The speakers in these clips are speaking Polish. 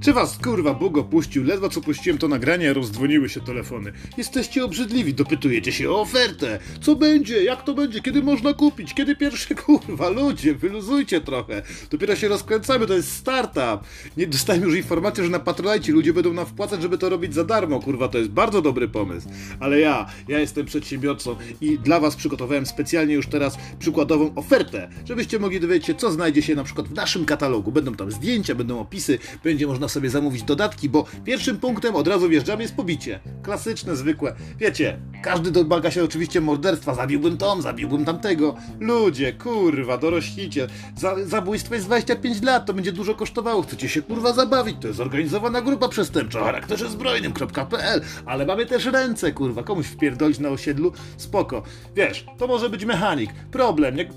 Czy was kurwa Bóg opuścił? Ledwo co puściłem to nagranie, rozdzwoniły się telefony. Jesteście obrzydliwi, dopytujecie się o ofertę. Co będzie? Jak to będzie? Kiedy można kupić? Kiedy pierwszy kurwa? Ludzie, wyluzujcie trochę. Dopiero się rozkręcamy, to jest startup. Nie dostałem już informacji, że na Patronite ludzie będą nam wpłacać, żeby to robić za darmo. Kurwa, to jest bardzo dobry pomysł. Ale ja, ja jestem przedsiębiorcą i dla was przygotowałem specjalnie już teraz przykładową ofertę, żebyście mogli dowiedzieć się, co znajdzie się na przykład w naszym katalogu. Będą tam zdjęcia, będą opisy, będzie można sobie zamówić dodatki, bo pierwszym punktem od razu wjeżdżamy jest pobicie. Klasyczne, zwykłe. Wiecie, każdy domaga się oczywiście morderstwa. Zabiłbym tom, zabiłbym tamtego. Ludzie, kurwa, doroślicie. Za, zabójstwo jest 25 lat, to będzie dużo kosztowało. Chcecie się kurwa zabawić, to jest zorganizowana grupa przestępcza o charakterze zbrojnym.pl, ale mamy też ręce, kurwa, komuś wpierdolić na osiedlu, spoko. Wiesz, to może być mechanik. Problem, jak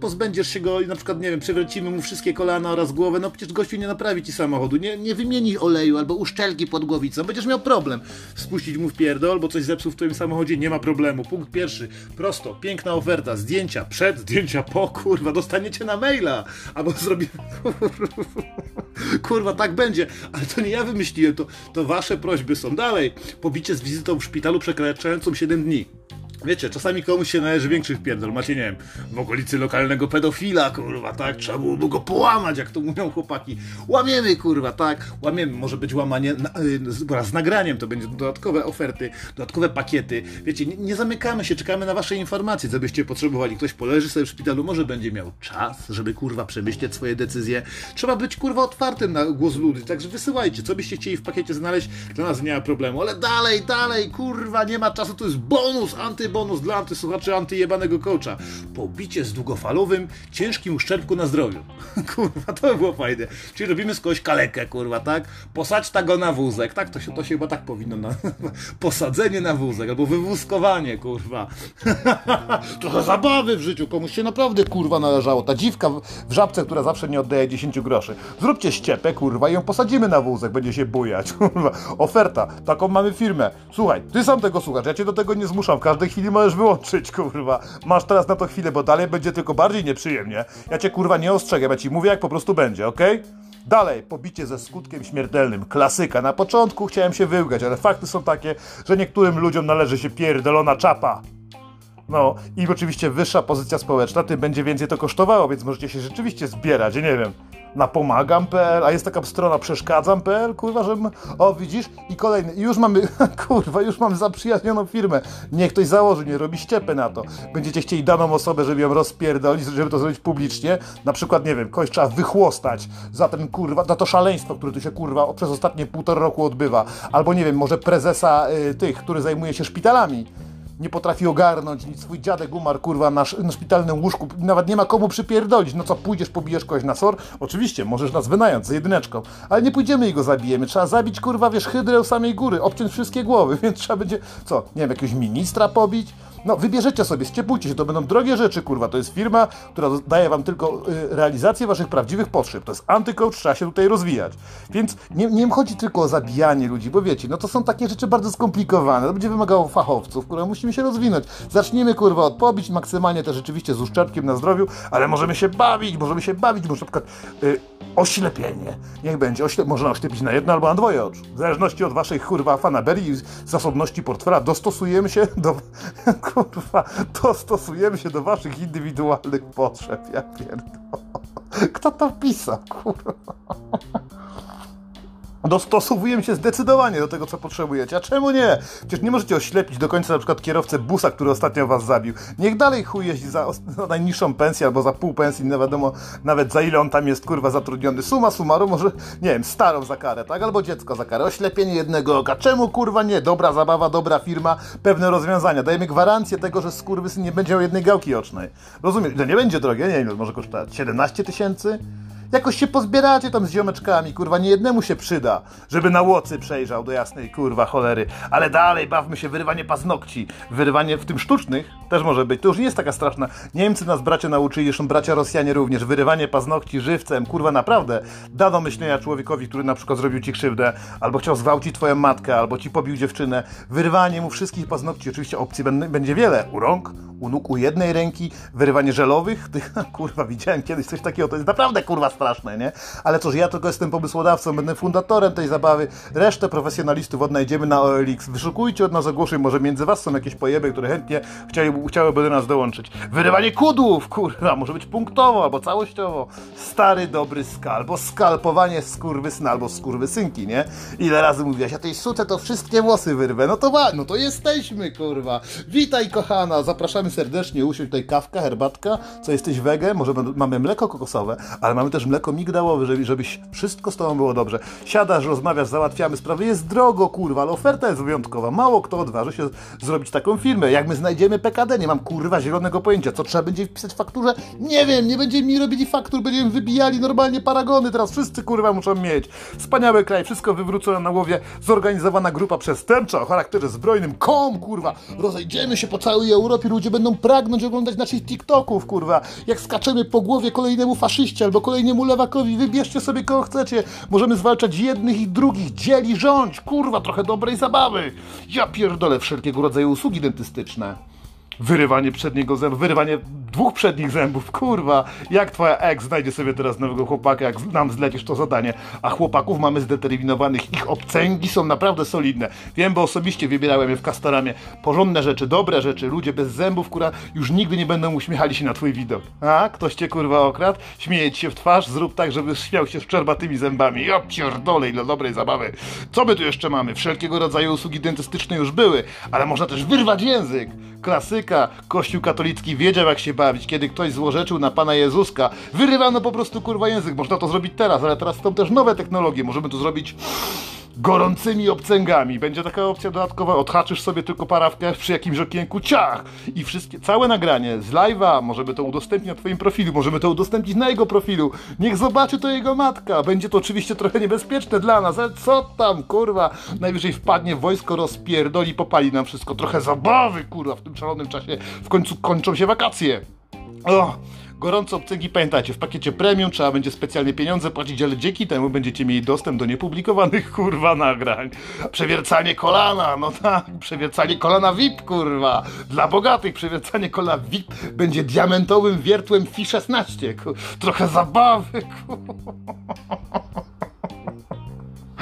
pozbędziesz się go i na przykład, nie wiem, przewrócimy mu wszystkie kolana oraz głowę, no przecież gościu nie naprawi ci samochodu, nie, nie wymieni oleju albo uszczelki pod głowicą, będziesz miał problem. Spuścić mu w pierdol, albo coś zepsuł w twoim samochodzie, nie ma problemu. Punkt pierwszy, prosto, piękna oferta, zdjęcia przed, zdjęcia po, kurwa, dostaniecie na maila, albo zrobimy... Kurwa, tak będzie, ale to nie ja wymyśliłem, to, to wasze prośby są. Dalej, pobicie z wizytą w szpitalu przekraczającą 7 dni. Wiecie, czasami komuś się należy większych pierdol. Macie, nie wiem, w okolicy lokalnego pedofila, kurwa, tak? Trzeba byłoby go połamać, jak to mówią chłopaki. Łamiemy, kurwa, tak? Łamiemy. Może być łamanie na, y, z nagraniem, to będzie dodatkowe oferty, dodatkowe pakiety. Wiecie, nie, nie, zamykamy się, czekamy na wasze informacje, co byście potrzebowali. Ktoś poleży sobie w szpitalu, może będzie miał czas, żeby, kurwa, przemyśleć swoje decyzje. Trzeba być, kurwa, otwartym na głos ludzi, także wysyłajcie, co byście chcieli w pakiecie znaleźć, dla nas nie ma problemu. Ale dalej, dalej, kurwa, nie ma czasu, to jest bonus, anty bonus dla antysłuchaczy antyjebanego coacha. Pobicie z długofalowym, ciężkim uszczerbku na zdrowiu. kurwa, to by było fajne. Czyli robimy z kogoś kalekę, kurwa, tak? Posadź go na wózek, tak? To się, to się chyba tak powinno na... Posadzenie na wózek, albo wywózkowanie, kurwa. Trochę zabawy w życiu, komuś się naprawdę, kurwa, należało. Ta dziwka w żabce, która zawsze nie oddaje 10 groszy. Zróbcie ściepę, kurwa, i ją posadzimy na wózek, będzie się bujać, kurwa. Oferta, taką mamy firmę. Słuchaj, ty sam tego słuchasz, ja cię do tego nie zmuszam. W każdej chwili chwili możesz wyłączyć, kurwa. Masz teraz na to chwilę, bo dalej będzie tylko bardziej nieprzyjemnie. Ja cię, kurwa, nie ostrzegam, ja ci mówię, jak po prostu będzie, okej? Dalej, pobicie ze skutkiem śmiertelnym. Klasyka. Na początku chciałem się wyłgać, ale fakty są takie, że niektórym ludziom należy się pierdolona czapa. No i oczywiście wyższa pozycja społeczna, tym będzie więcej to kosztowało, więc możecie się rzeczywiście zbierać, nie wiem na pomagam.pl, a jest taka strona przeszkadzam.pl, kurwa, że o widzisz? I kolejny, już mamy, kurwa, już mamy zaprzyjaźnioną firmę, niech ktoś założy, nie robi ściepy na to, będziecie chcieli daną osobę, żeby ją rozpierdolić, żeby to zrobić publicznie, na przykład, nie wiem, kogoś trzeba wychłostać za ten, kurwa, za to szaleństwo, które tu się, kurwa, przez ostatnie półtora roku odbywa, albo, nie wiem, może prezesa y, tych, który zajmuje się szpitalami, nie potrafi ogarnąć, nic swój dziadek umarł, kurwa, na, na szpitalnym łóżku, nawet nie ma komu przypierdolić. No co, pójdziesz, pobijesz kogoś na sor? Oczywiście, możesz nas wynająć za jedyneczką, ale nie pójdziemy i go zabijemy. Trzeba zabić, kurwa, wiesz, hydrę samej góry, obciąć wszystkie głowy, więc trzeba będzie, co, nie wiem, jakiegoś ministra pobić? No, wybierzecie sobie, ściepujcie się, to będą drogie rzeczy, kurwa. To jest firma, która daje wam tylko y, realizację waszych prawdziwych potrzeb. To jest antycoach, trzeba się tutaj rozwijać. Więc nie, nie chodzi tylko o zabijanie ludzi, bo wiecie, no to są takie rzeczy bardzo skomplikowane. To będzie wymagało fachowców, które musimy się rozwinąć. Zaczniemy, kurwa, od pobić, maksymalnie też rzeczywiście z uszczerbkiem na zdrowiu, ale możemy się bawić, możemy się bawić, może na przykład y, oślepienie. Niech będzie, ośle można oślepić na jedno albo na dwoje oczu. W zależności od waszej, kurwa, fanaberii i zasobności portfela dostosujemy się do kurwa, dostosujemy się do waszych indywidualnych potrzeb, ja pierdolę. Kto to pisał, kurwa? Dostosowujemy się zdecydowanie do tego, co potrzebujecie. A czemu nie? Przecież nie możecie oślepić do końca na przykład kierowcę busa, który ostatnio was zabił. Niech dalej chuj jeździ za, za najniższą pensję albo za pół pensji, nie wiadomo nawet za ile on tam jest kurwa zatrudniony. Suma summarum może, nie wiem, starą za karę, tak? Albo dziecko za karę. Oślepienie jednego oka. Czemu kurwa nie? Dobra zabawa, dobra firma, pewne rozwiązania. Dajemy gwarancję tego, że skurwysyn nie będzie miał jednej gałki ocznej. Rozumiem, to nie będzie drogie, nie wiem, może kosztować 17 tysięcy? Jakoś się pozbieracie tam z ziomeczkami, kurwa, nie jednemu się przyda, żeby na łocy przejrzał do jasnej, kurwa, cholery. Ale dalej, bawmy się, wyrywanie paznokci. Wyrywanie w tym sztucznych też może być. To już nie jest taka straszna. Niemcy nas bracia nauczyli, zresztą bracia Rosjanie również. Wyrywanie paznokci żywcem, kurwa, naprawdę. Da do myślenia człowiekowi, który na przykład zrobił ci krzywdę, albo chciał zgwałcić twoją matkę, albo ci pobił dziewczynę. Wyrywanie mu wszystkich paznokci. Oczywiście opcji będzie wiele. U rąk, u nóg, u jednej ręki. Wyrywanie żelowych. Tych, kurwa, widziałem kiedyś coś takiego. To jest naprawdę, kurwa, straszne, nie? Ale cóż, ja tylko jestem pomysłodawcą, będę fundatorem tej zabawy. Resztę profesjonalistów odnajdziemy na OLX. Wyszukujcie od nas ogłoszeń, może między was są jakieś pojeby, które chętnie chcieli, chciałyby do nas dołączyć. Wyrywanie kudłów, kurwa, może być punktowo albo całościowo. Stary, dobry skal, albo skalpowanie skurwysyna, albo skurwysynki, nie? Ile razy mówiłaś, ja tej suce to wszystkie włosy wyrwę. No to wa, no to jesteśmy, kurwa. Witaj, kochana, zapraszamy serdecznie, usiądź tutaj kawka, herbatka, co jesteś wege, może mamy mleko kokosowe, ale mamy też mleko migdałowe, żeby, żebyś wszystko z tobą było dobrze. Siadasz, rozmawiasz, załatwiamy sprawy, jest drogo, kurwa, ale oferta jest wyjątkowa. Mało kto odważy się zrobić taką firmę. Jak my znajdziemy PKD, nie mam kurwa zielonego pojęcia. Co trzeba będzie wpisać w fakturze? Nie wiem, nie będziemy mi robili faktur, będziemy wybijali normalnie paragony, teraz wszyscy kurwa muszą mieć. Wspaniały kraj, wszystko wywrócone na głowie, zorganizowana grupa przestępcza o charakterze zbrojnym, kom kurwa, rozejdziemy się po całej Europie, ludzie będą pragnąć oglądać naszych TikToków, kurwa, jak skaczemy po głowie kolejnemu faszyście albo kolejnemu lewakowi, wybierzcie sobie kogo chcecie, możemy zwalczać jednych i drugich, dzieli rządź, kurwa, trochę dobrej zabawy. Ja pierdolę wszelkiego rodzaju usługi dentystyczne. Wyrywanie przedniego zębu, wyrywanie dwóch przednich zębów, kurwa. Jak twoja ex znajdzie sobie teraz nowego chłopaka, jak nam zlecisz to zadanie. A chłopaków mamy zdeterminowanych, ich obcęgi są naprawdę solidne. Wiem, bo osobiście wybierałem je w Castoramie. Porządne rzeczy, dobre rzeczy, ludzie bez zębów, kurwa, już nigdy nie będą uśmiechali się na twój widok. A, ktoś cię kurwa okradł? Śmieje ci się w twarz, zrób tak, żeby śmiał się z szczerbatymi zębami. Ja pierdolę, ile dobrej zabawy. Co my tu jeszcze mamy? Wszelkiego rodzaju usługi dentystyczne już były, ale można też wyrwać język. Klasyka, Kościół katolicki wiedział jak się kiedy ktoś złorzeczył na Pana Jezuska. Wyrywano po prostu kurwa język. Można to zrobić teraz, ale teraz są też nowe technologie. Możemy to zrobić gorącymi obcęgami. Będzie taka opcja dodatkowa, odhaczysz sobie tylko parawkę przy jakimś okienku, ciach! I wszystkie, całe nagranie z live'a, możemy to udostępnić na twoim profilu, możemy to udostępnić na jego profilu. Niech zobaczy to jego matka. Będzie to oczywiście trochę niebezpieczne dla nas, ale co tam, kurwa? Najwyżej wpadnie wojsko, rozpierdoli, popali nam wszystko. Trochę zabawy, kurwa, w tym szalonym czasie. W końcu kończą się wakacje. O, gorąco obcęgi, pamiętajcie, w pakiecie premium trzeba będzie specjalnie pieniądze płacić, ale dzięki temu będziecie mieli dostęp do niepublikowanych, kurwa, nagrań. Przewiercanie kolana, no tak, przewiercanie kolana VIP, kurwa. Dla bogatych przewiercanie kolana VIP będzie diamentowym wiertłem Fi 16, ku- Trochę zabawy, kurwa.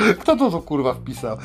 Kto to tu kurwa wpisał?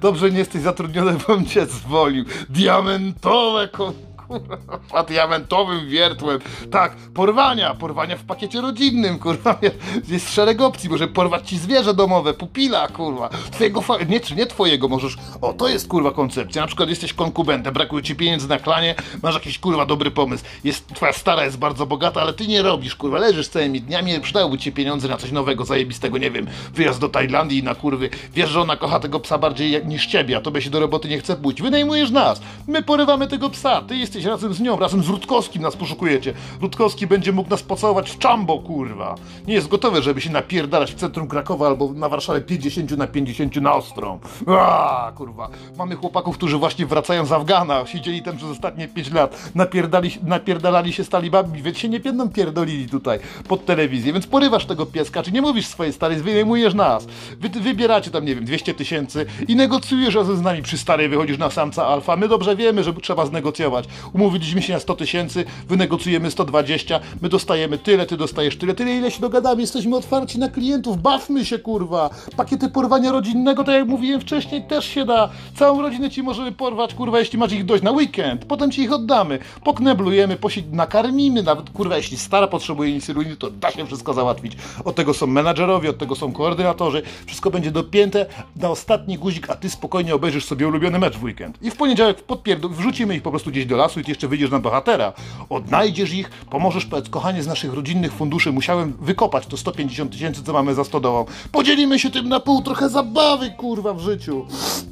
Dobrze nie jesteś zatrudniony, bym cię zwolił. Diamentowe ko- kurwa, diamentowym wiertłem. Tak, porwania, porwania w pakiecie rodzinnym, kurwa. Jest szereg opcji, może porwać ci zwierzę domowe, pupila, kurwa. Twojego, nie, czy nie twojego, możesz, o to jest kurwa koncepcja. Na przykład jesteś konkubentem, brakuje ci pieniędzy na klanie, masz jakiś kurwa dobry pomysł. Jest, twoja stara jest bardzo bogata, ale ty nie robisz, kurwa, leżysz całymi dniami, przydałyby ci pieniądze na coś nowego, zajebistego, nie wiem, wyjazd do Tajlandii na kurwy. Wiesz, że ona kocha tego psa bardziej niż ciebie, a tobie się do roboty nie chce pójść. Wynajmujesz nas, my porywamy tego psa, ty jesteś razem z nią, razem z Rutkowskim nas poszukujecie. Rutkowski będzie mógł nas pocałować w czambo, kurwa. Nie jest gotowy, żeby się napierdalać w centrum Krakowa albo na Warszawę 50 na 50 na ostrą. A, kurwa. Mamy chłopaków, którzy właśnie wracają z Afgana, siedzieli tam przez ostatnie 5 lat, napierdali, napierdalali się z talibami, więc się nie będą pierdolili tutaj pod telewizję, więc porywasz tego pieska, czy nie mówisz swojej starej, wynajmujesz nas. Wy, wybieracie tam, nie wiem, 200 tysięcy i negocjujesz razem z nami przy starej, wychodzisz na samca alfa. My dobrze wiemy, że trzeba znegocjować. Umówiliśmy się na 100 tysięcy, wynegocjujemy 120, my dostajemy tyle, ty dostajesz tyle, tyle ile się dogadamy, jesteśmy otwarci na klientów, bawmy się kurwa. Pakiety porwania rodzinnego, tak jak mówiłem wcześniej, też się da. Całą rodzinę ci możemy porwać, kurwa, jeśli masz ich dość na weekend. Potem ci ich oddamy. Pokneblujemy, posi- nakarmimy, nawet kurwa, jeśli stara potrzebuje insuliny, to da się wszystko załatwić. Od tego są menadżerowie, od tego są koordynatorzy. Wszystko będzie dopięte na ostatni guzik, a ty spokojnie obejrzysz sobie ulubiony mecz w weekend. I w poniedziałek podpierdu, wrzucimy ich po prostu gdzieś do lasu i ty jeszcze wyjdziesz na bohatera. Odnajdziesz ich, pomożesz, powiedz, kochanie, z naszych rodzinnych funduszy musiałem wykopać to 150 tysięcy, co mamy za stodołą. Podzielimy się tym na pół, trochę zabawy, kurwa, w życiu.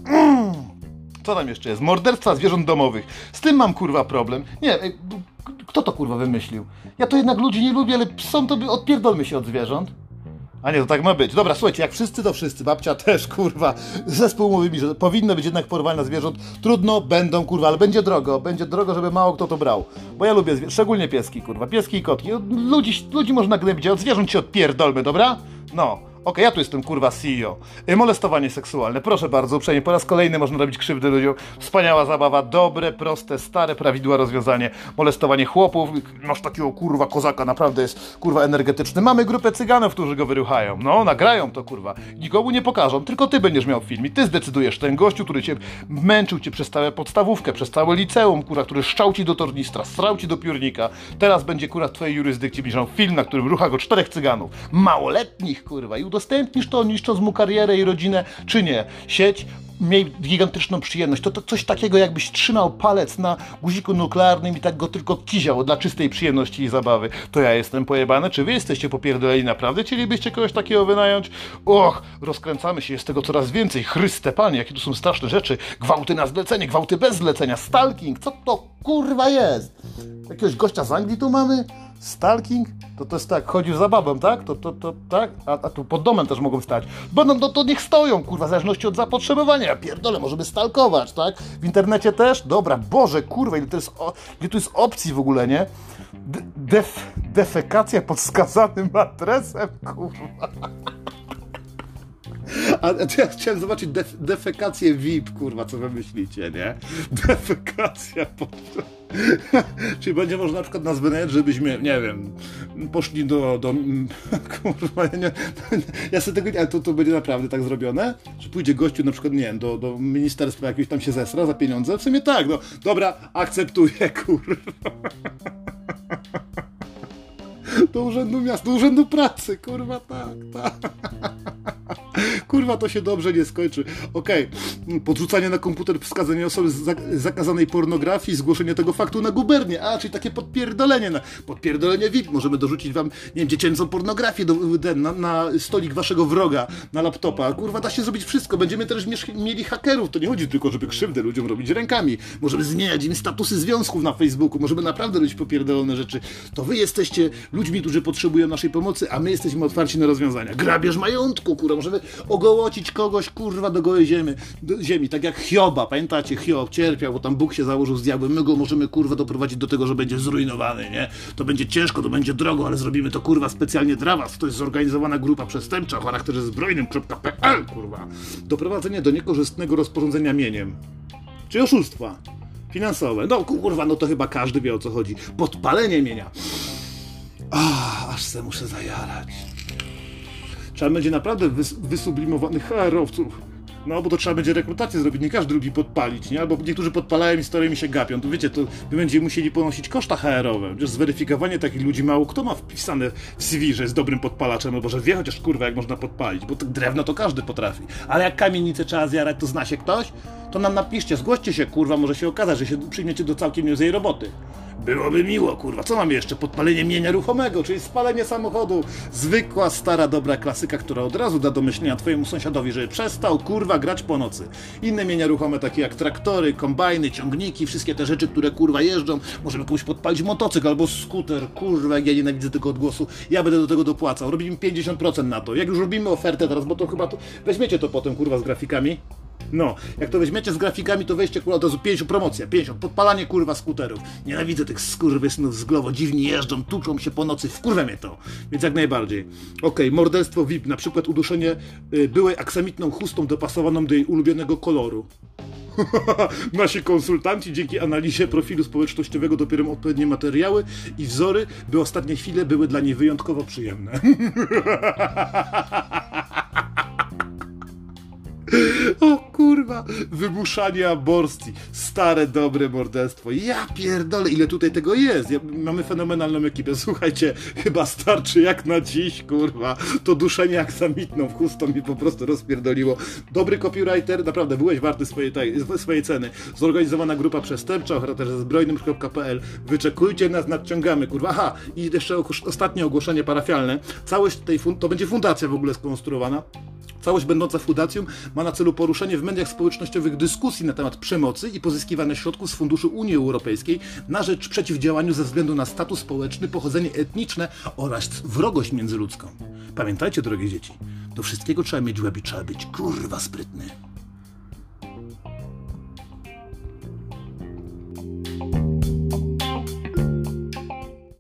Mm. Co tam jeszcze jest? Morderstwa zwierząt domowych. Z tym mam kurwa problem. Nie, kto to kurwa wymyślił? Ja to jednak ludzi nie lubię, ale są to by odpierdolmy się od zwierząt. A nie, to tak ma być. Dobra, słuchajcie, jak wszyscy to wszyscy, babcia też, kurwa. Zespół mówi mi, że powinno być jednak porwanie na zwierząt. Trudno, będą, kurwa, ale będzie drogo. Będzie drogo, żeby mało kto to brał. Bo ja lubię, szczególnie pieski, kurwa. Pieski i kotki. Ludzi, ludzi można gnębić, a od zwierząt się odpierdolmy, dobra? No, Okej, ja tu jestem kurwa CEO. Y, Molestowanie seksualne. Proszę bardzo, uprzejmie, po raz kolejny można robić krzywdę ludziom. Wspaniała zabawa, dobre, proste, stare prawidła rozwiązanie. Molestowanie chłopów. Masz takiego kurwa kozaka, naprawdę jest kurwa energetyczny. Mamy grupę cyganów, którzy go wyruchają. No, nagrają to kurwa. Nikomu nie pokażą, tylko ty będziesz miał film i ty zdecydujesz. Ten gościu, który cię męczył cię przez całe podstawówkę, przez całe liceum, kurwa, który szczał ci do tornistra, strał ci do piórnika. Teraz będzie kurwa w twojej jurysdykcji bliżą film, na którym rucha go czterech cyganów. Małoletnich kurwa udostępnisz to, niszcząc mu karierę i rodzinę, czy nie. Sieć miej gigantyczną przyjemność. To, to coś takiego, jakbyś trzymał palec na guziku nuklearnym i tak go tylko kiział dla czystej przyjemności i zabawy. To ja jestem pojebany, czy wy jesteście popierdoleni naprawdę? Chcielibyście kogoś takiego wynająć? Och, rozkręcamy się, jest tego coraz więcej. Chryste panie, jakie tu są straszne rzeczy. Gwałty na zlecenie, gwałty bez zlecenia, stalking. Co to kurwa jest? Jakiegoś gościa z Anglii tu mamy? Stalking? To to jest tak, chodzisz za babą, tak? To, to, to, tak? A, a tu pod domem też mogą stać. Bo no, no to niech stoją, kurwa, w zależności od zapotrzebowania. Ja pierdolę, możemy stalkować, tak? W internecie też? Dobra, Boże, kurwa, ile to jest, o, ile tu jest opcji w ogóle, nie? D def defekacja pod skazanym adresem, kurwa. A, ja chciałem zobaczyć def, defekację VIP, kurwa, co wy myślicie, nie? Defekacja pod... Czyli będzie można na przykład nas wynająć, żebyśmy, nie wiem, poszli do... do kurwa, ja, nie, ja sobie tego nie... To, to będzie naprawdę tak zrobione? Że pójdzie gościu na przykład, nie wiem, do, do ministerstwa jakiegoś tam się zesra za pieniądze? W sumie tak, no. Dobra, akceptuję, kurwa. Do urzędu miasta, do urzędu pracy, kurwa, tak, tak. Kurwa, to się dobrze nie skończy. Okej, podrzucanie na komputer wskazania osoby z zak- zakazanej pornografii, zgłoszenie tego faktu na gubernię. A, czyli takie podpierdolenie. Na, podpierdolenie VIP. Możemy dorzucić wam, nie wiem, dziecięcą pornografię do, na, na stolik waszego wroga, na laptopa. Kurwa, da się zrobić wszystko. Będziemy też mieli hakerów. To nie chodzi tylko, żeby krzywdę ludziom robić rękami. Możemy zmieniać im statusy związków na Facebooku. Możemy naprawdę robić popierdolone rzeczy. To wy jesteście ludźmi, którzy potrzebują naszej pomocy, a my jesteśmy otwarci na rozwiązania. Grabież majątku, kurwa. Możemy ogołocić kogoś, kurwa, do gołej ziemi. Do ziemi. Tak jak Hioba. Pamiętacie? Hiob cierpiał, bo tam Bóg się założył z diabłem. My go możemy, kurwa, doprowadzić do tego, że będzie zrujnowany, nie? To będzie ciężko, to będzie drogo, ale zrobimy to, kurwa, specjalnie dla was. To jest zorganizowana grupa przestępcza o charakterze zbrojnym.pl, kurwa. Doprowadzenie do niekorzystnego rozporządzenia mieniem. Czy oszustwa finansowe. No kurwa, no to chyba każdy wie o co chodzi. Podpalenie mienia. Ah, aż se muszę zajarać. Trzeba będzie naprawdę wys wysublimowanych HR-owców. No, bo to trzeba będzie rekrutację zrobić, nie każdy lubi podpalić, nie? Albo niektórzy podpalają i stoją i się gapią. To wiecie, to wy będziecie musieli ponosić koszta HR-owe. Przecież zweryfikowanie takich ludzi mało kto ma wpisane w CV, że jest dobrym podpalaczem, albo że wie chociaż kurwa jak można podpalić, bo drewno to każdy potrafi. Ale jak kamienicę trzeba zjarać, to zna się ktoś? To nam napiszcie, zgłoście się, kurwa, może się okazać, że się przyjmiecie do całkiem niezłej roboty. Byłoby miło, kurwa. Co mamy jeszcze? Podpalenie mienia ruchomego, czyli spalenie samochodu. Zwykła, stara, dobra klasyka, która od razu da do myślenia twojemu sąsiadowi, żeby przestał, kurwa, grać po nocy. Inne mienia ruchome, takie jak traktory, kombajny, ciągniki, wszystkie te rzeczy, które, kurwa, jeżdżą. Możemy komuś podpalić motocykl albo skuter. Kurwa, jak ja nienawidzę tego odgłosu. Ja będę do tego dopłacał. Robimy 50% na to. Jak już robimy ofertę teraz, bo to chyba to... Weźmiecie to potem, kurwa, z grafikami. No, jak to weźmiecie z grafikami, to weźcie kurwa od razu 50 promocja, 50, podpalanie kurwa skuterów. Nienawidzę tych skurwysnów z Glowo, dziwnie jeżdżą, tuczą się po nocy, wkurwia mnie to. Więc jak najbardziej. Okej, morderstwo VIP, na przykład uduszenie y, byłej aksamitną chustą dopasowaną do jej ulubionego koloru. Nasi konsultanci dzięki analizie profilu społecznościowego dopiero odpowiednie materiały i wzory, by ostatnie chwile były dla niej wyjątkowo przyjemne. kurwa, wymuszanie aborcji, stare dobre morderstwo. Ja pierdolę, ile tutaj tego jest. Ja, mamy fenomenalną ekipę. Słuchajcie, chyba starczy jak na dziś, kurwa. To duszenie aksamitną w chustą mi po prostu rozpierdoliło. Dobry copywriter, naprawdę byłeś warty swojej, tej, swojej ceny. Zorganizowana grupa przestępcza o charakterze zbrojnym.pl. Wyczekujcie nas, nadciągamy, kurwa. Aha, i jeszcze ostatnie ogłoszenie parafialne. Całość tej fun- to będzie fundacja w ogóle skonstruowana. Całość będąca fundacją ma na celu poruszenie w mediach społecznościowych dyskusji na temat przemocy i pozyskiwania środków z funduszy Unii Europejskiej na rzecz przeciwdziałania ze względu na status społeczny, pochodzenie etniczne oraz wrogość międzyludzką. Pamiętajcie, drogie dzieci, do wszystkiego trzeba mieć łeb i trzeba być kurwa sprytny.